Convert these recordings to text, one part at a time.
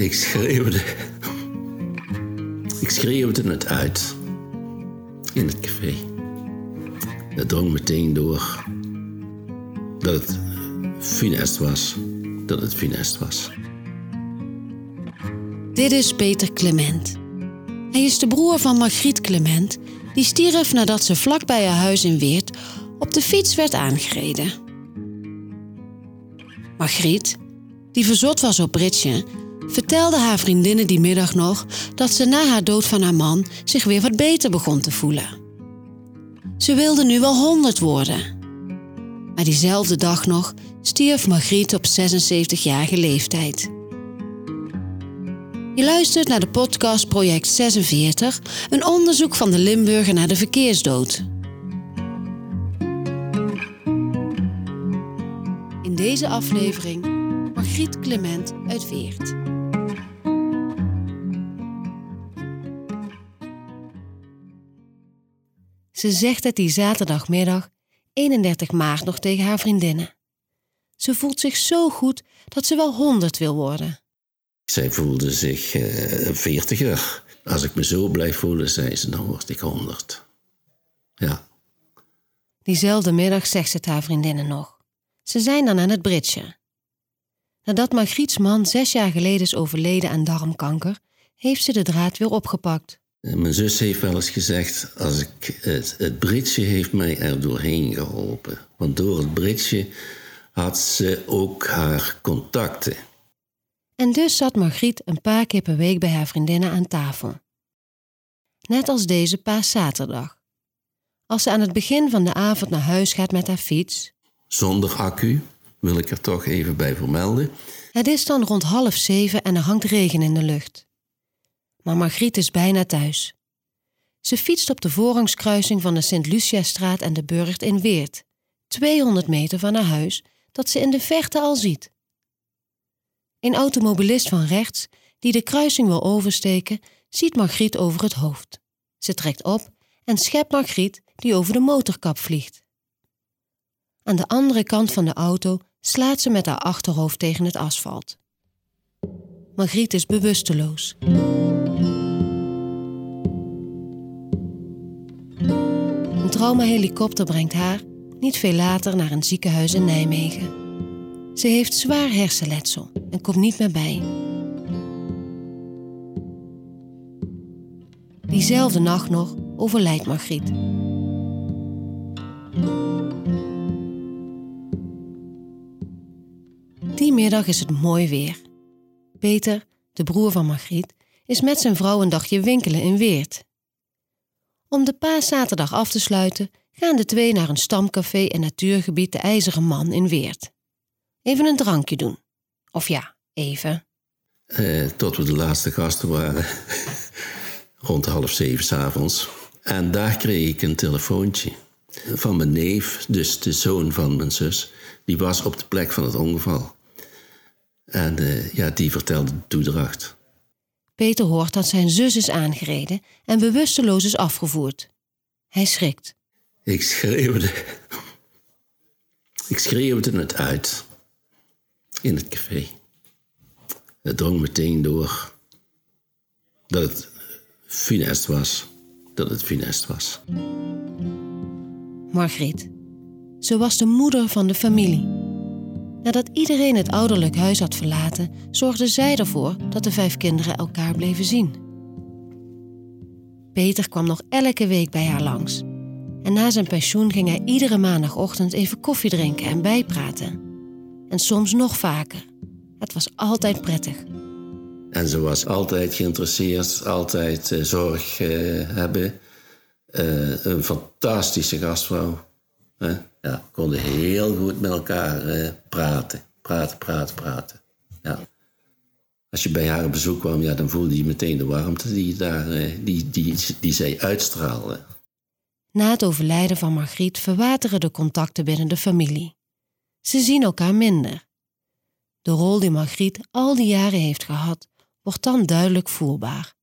Ik schreeuwde. Ik schreeuwde het uit. In het café. Het drong meteen door. Dat het funest was. Dat het funest was. Dit is Peter Clement. Hij is de broer van Margriet Clement, die stierf nadat ze vlak bij haar huis in Weert op de fiets werd aangereden. Margriet, die verzot was op Britje, vertelde haar vriendinnen die middag nog dat ze na haar dood van haar man zich weer wat beter begon te voelen. Ze wilde nu wel honderd worden. Maar diezelfde dag nog stierf Margriet op 76-jarige leeftijd. Je luistert naar de podcast Project 46, een onderzoek van de Limburger naar de verkeersdood. In deze aflevering Margriet Clement uit Weert. Ze zegt het die zaterdagmiddag 31 maart nog tegen haar vriendinnen. Ze voelt zich zo goed dat ze wel 100 wil worden. Zij voelde zich uh, veertiger. Als ik me zo blijf voelen, zei ze, dan word ik 100. Ja. Diezelfde middag zegt ze het haar vriendinnen nog. Ze zijn dan aan het bridgen. Nadat Margriets man zes jaar geleden is overleden aan darmkanker, heeft ze de draad weer opgepakt. Mijn zus heeft wel eens gezegd, als ik, het, het bridge heeft mij er doorheen geholpen. Want door het bridge had ze ook haar contacten. En dus zat Margriet een paar keer per week bij haar vriendinnen aan tafel. Net als deze paaszaterdag. Als ze aan het begin van de avond naar huis gaat met haar fiets. Zonder accu, wil ik er toch even bij vermelden. Het is dan rond half zeven en er hangt regen in de lucht. Maar Margriet is bijna thuis. Ze fietst op de voorrangskruising van de Sint-Luciastraat en de Burgt in Weert, 200 meter van haar huis, dat ze in de verte al ziet. Een automobilist van rechts, die de kruising wil oversteken, ziet Margriet over het hoofd. Ze trekt op en schept Margriet, die over de motorkap vliegt. Aan de andere kant van de auto slaat ze met haar achterhoofd tegen het asfalt. Margriet is bewusteloos. Traumahelikopter brengt haar, niet veel later, naar een ziekenhuis in Nijmegen. Ze heeft zwaar hersenletsel en komt niet meer bij. Diezelfde nacht nog overlijdt Margriet. Die middag is het mooi weer. Peter, de broer van Margriet, is met zijn vrouw een dagje winkelen in Weert. Om de paaszaterdag af te sluiten gaan de twee naar een stamcafé en natuurgebied De IJzeren Man in Weert. Even een drankje doen. Of ja, even. Uh, tot we de laatste gasten waren. Rond half zeven s'avonds. En daar kreeg ik een telefoontje van mijn neef, dus de zoon van mijn zus. Die was op de plek van het ongeval. En uh, ja, die vertelde de toedracht. Peter hoort dat zijn zus is aangereden en bewusteloos is afgevoerd. Hij schrikt. Ik schreeuwde. Ik schreeuwde het uit in het café. Het drong meteen door dat het funest was. Dat het funest was. Margriet. Ze was de moeder van de familie. Nadat iedereen het ouderlijk huis had verlaten, zorgde zij ervoor dat de vijf kinderen elkaar bleven zien. Peter kwam nog elke week bij haar langs. En na zijn pensioen ging hij iedere maandagochtend even koffie drinken en bijpraten en soms nog vaker. Het was altijd prettig. En ze was altijd geïnteresseerd, altijd uh, zorg uh, hebben. Uh, een fantastische gastvrouw. Ja, konden heel goed met elkaar praten. Praten, praten, praten. Ja. Als je bij haar op bezoek kwam, ja, dan voelde je meteen de warmte die, daar, die, die, die zij uitstraalde. Na het overlijden van Margriet verwateren de contacten binnen de familie. Ze zien elkaar minder. De rol die Margriet al die jaren heeft gehad, wordt dan duidelijk voelbaar.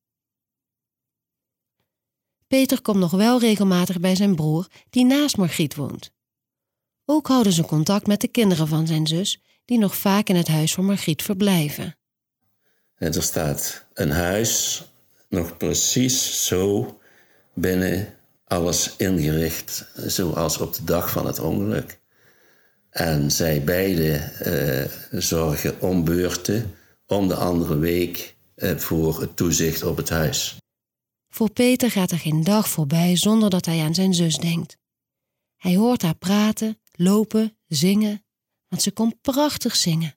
Peter komt nog wel regelmatig bij zijn broer, die naast Margriet woont. Ook houden ze contact met de kinderen van zijn zus, die nog vaak in het huis van Margriet verblijven. En er staat een huis, nog precies zo binnen alles ingericht, zoals op de dag van het ongeluk. En zij beiden uh, zorgen om beurten om de andere week uh, voor het toezicht op het huis. Voor Peter gaat er geen dag voorbij zonder dat hij aan zijn zus denkt. Hij hoort haar praten, lopen, zingen, want ze kon prachtig zingen.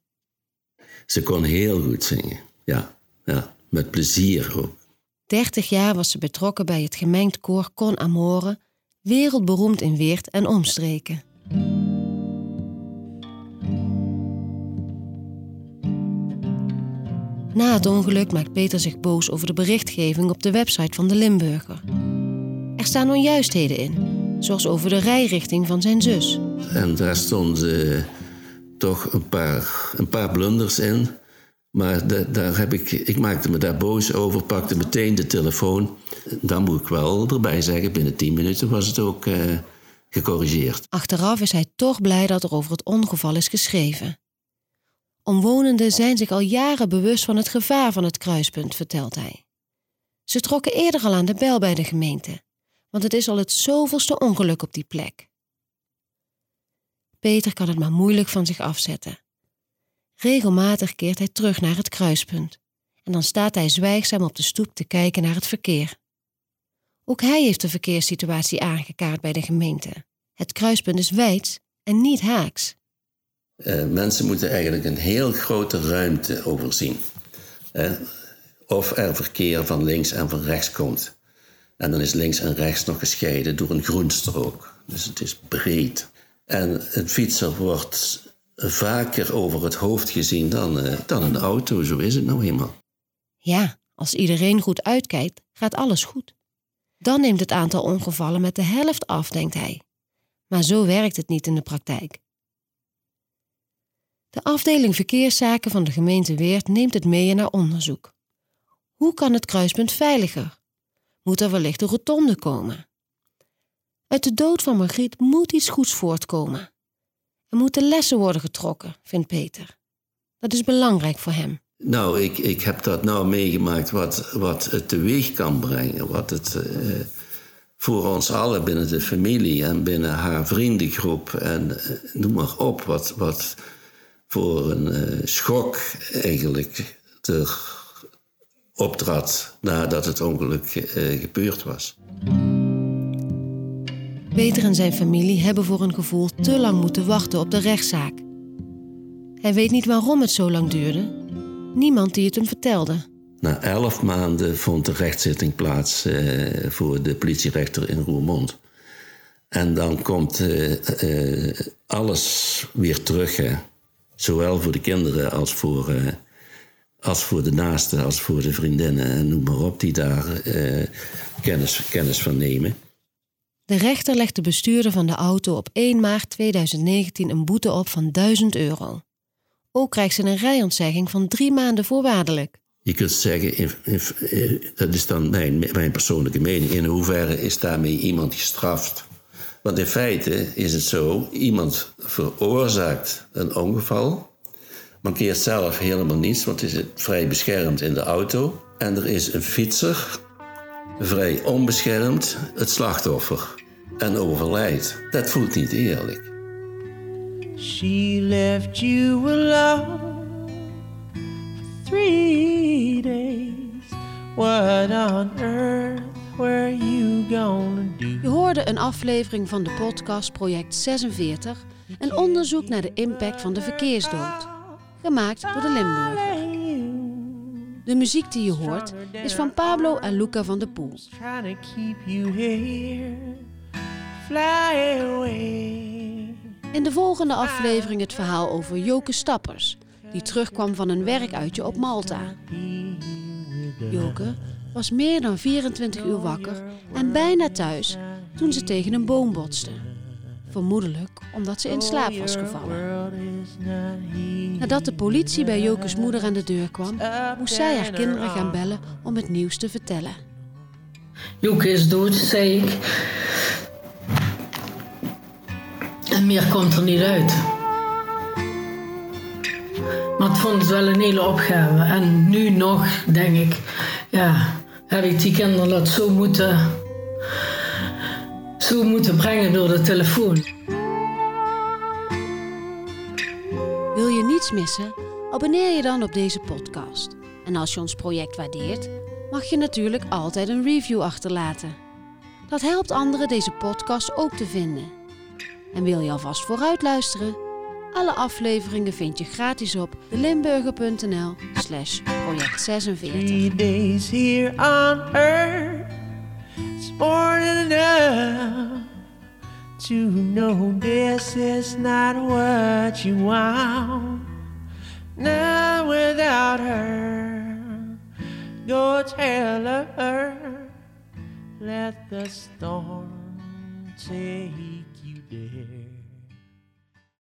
Ze kon heel goed zingen, ja, ja met plezier ook. 30 jaar was ze betrokken bij het gemengd koor Con Amore, wereldberoemd in Weert en omstreken. Na het ongeluk maakt Peter zich boos over de berichtgeving op de website van de Limburger. Er staan onjuistheden in, zoals over de rijrichting van zijn zus. En daar stonden toch een paar, een paar blunders in. Maar daar heb ik, ik maakte me daar boos over, pakte meteen de telefoon. Dan moet ik wel erbij zeggen, binnen tien minuten was het ook uh, gecorrigeerd. Achteraf is hij toch blij dat er over het ongeval is geschreven. Omwonenden zijn zich al jaren bewust van het gevaar van het kruispunt, vertelt hij. Ze trokken eerder al aan de bel bij de gemeente, want het is al het zoveelste ongeluk op die plek. Peter kan het maar moeilijk van zich afzetten. Regelmatig keert hij terug naar het kruispunt en dan staat hij zwijgzaam op de stoep te kijken naar het verkeer. Ook hij heeft de verkeerssituatie aangekaart bij de gemeente. Het kruispunt is wijd en niet haaks. Uh, mensen moeten eigenlijk een heel grote ruimte overzien. of er verkeer van links en van rechts komt. En dan is links en rechts nog gescheiden door een groenstrook. Dus het is breed. En een fietser wordt vaker over het hoofd gezien dan, uh, dan een auto. Zo is het nou eenmaal. Ja, als iedereen goed uitkijkt, gaat alles goed. Dan neemt het aantal ongevallen met de helft af, denkt hij. Maar zo werkt het niet in de praktijk. De afdeling verkeerszaken van de gemeente Weert neemt het mee naar onderzoek. Hoe kan het kruispunt veiliger? Moet er wellicht een rotonde komen? Uit de dood van Margriet moet iets goeds voortkomen. Er moeten lessen worden getrokken, vindt Peter. Dat is belangrijk voor hem. Nou, ik, ik heb dat nou meegemaakt wat, wat het teweeg kan brengen. Wat het uh, voor ons allen binnen de familie en binnen haar vriendengroep en uh, noem maar op. Wat, wat voor een uh, schok eigenlijk er optrad nadat het ongeluk gebeurd was. Peter en zijn familie hebben voor een gevoel te lang moeten wachten op de rechtszaak. Hij weet niet waarom het zo lang duurde. Niemand die het hem vertelde. Na elf maanden vond de rechtszitting plaats uh, voor de politierechter in Roermond. En dan komt uh, uh, alles weer terug. Hè. Zowel voor de kinderen als voor, als voor de naasten, als voor de vriendinnen en noem maar op, die daar kennis, kennis van nemen. De rechter legt de bestuurder van de auto op 1 maart 2019 een boete op van 1000 euro. Ook krijgt ze een rijontzegging van drie maanden voorwaardelijk. Je kunt zeggen, dat is dan mijn, mijn persoonlijke mening, in hoeverre is daarmee iemand gestraft? Want in feite is het zo, iemand veroorzaakt een ongeval, mankeert zelf helemaal niets, want is vrij beschermd in de auto. En er is een fietser, vrij onbeschermd, het slachtoffer en overlijdt. Dat voelt niet eerlijk. She left you alone for three days. What on earth were you gonna do? Je hoorde een aflevering van de podcast Project 46, een onderzoek naar de impact van de verkeersdood, gemaakt door de Limburger. De muziek die je hoort is van Pablo en Luca van der Poel. In de volgende aflevering het verhaal over Joke Stappers, die terugkwam van een werkuitje op Malta. Joke was meer dan 24 uur wakker en bijna thuis toen ze tegen een boom botste. Vermoedelijk omdat ze in slaap was gevallen. Nadat de politie bij Joke's moeder aan de deur kwam, moest zij haar kinderen gaan bellen om het nieuws te vertellen. Joke is dood, zei ik. En meer komt er niet uit. Maar het vond het wel een hele opgave. En nu nog, denk ik, ja, heb ik die kinderen dat zo moeten, zo moeten brengen door de telefoon. Missen? Abonneer je dan op deze podcast. En als je ons project waardeert, mag je natuurlijk altijd een review achterlaten. Dat helpt anderen deze podcast ook te vinden. En wil je alvast vooruit luisteren? Alle afleveringen vind je gratis op delimburger.nl slash project 46. Three days here to know this is not what you want. Now without her, go tell her, let the storm take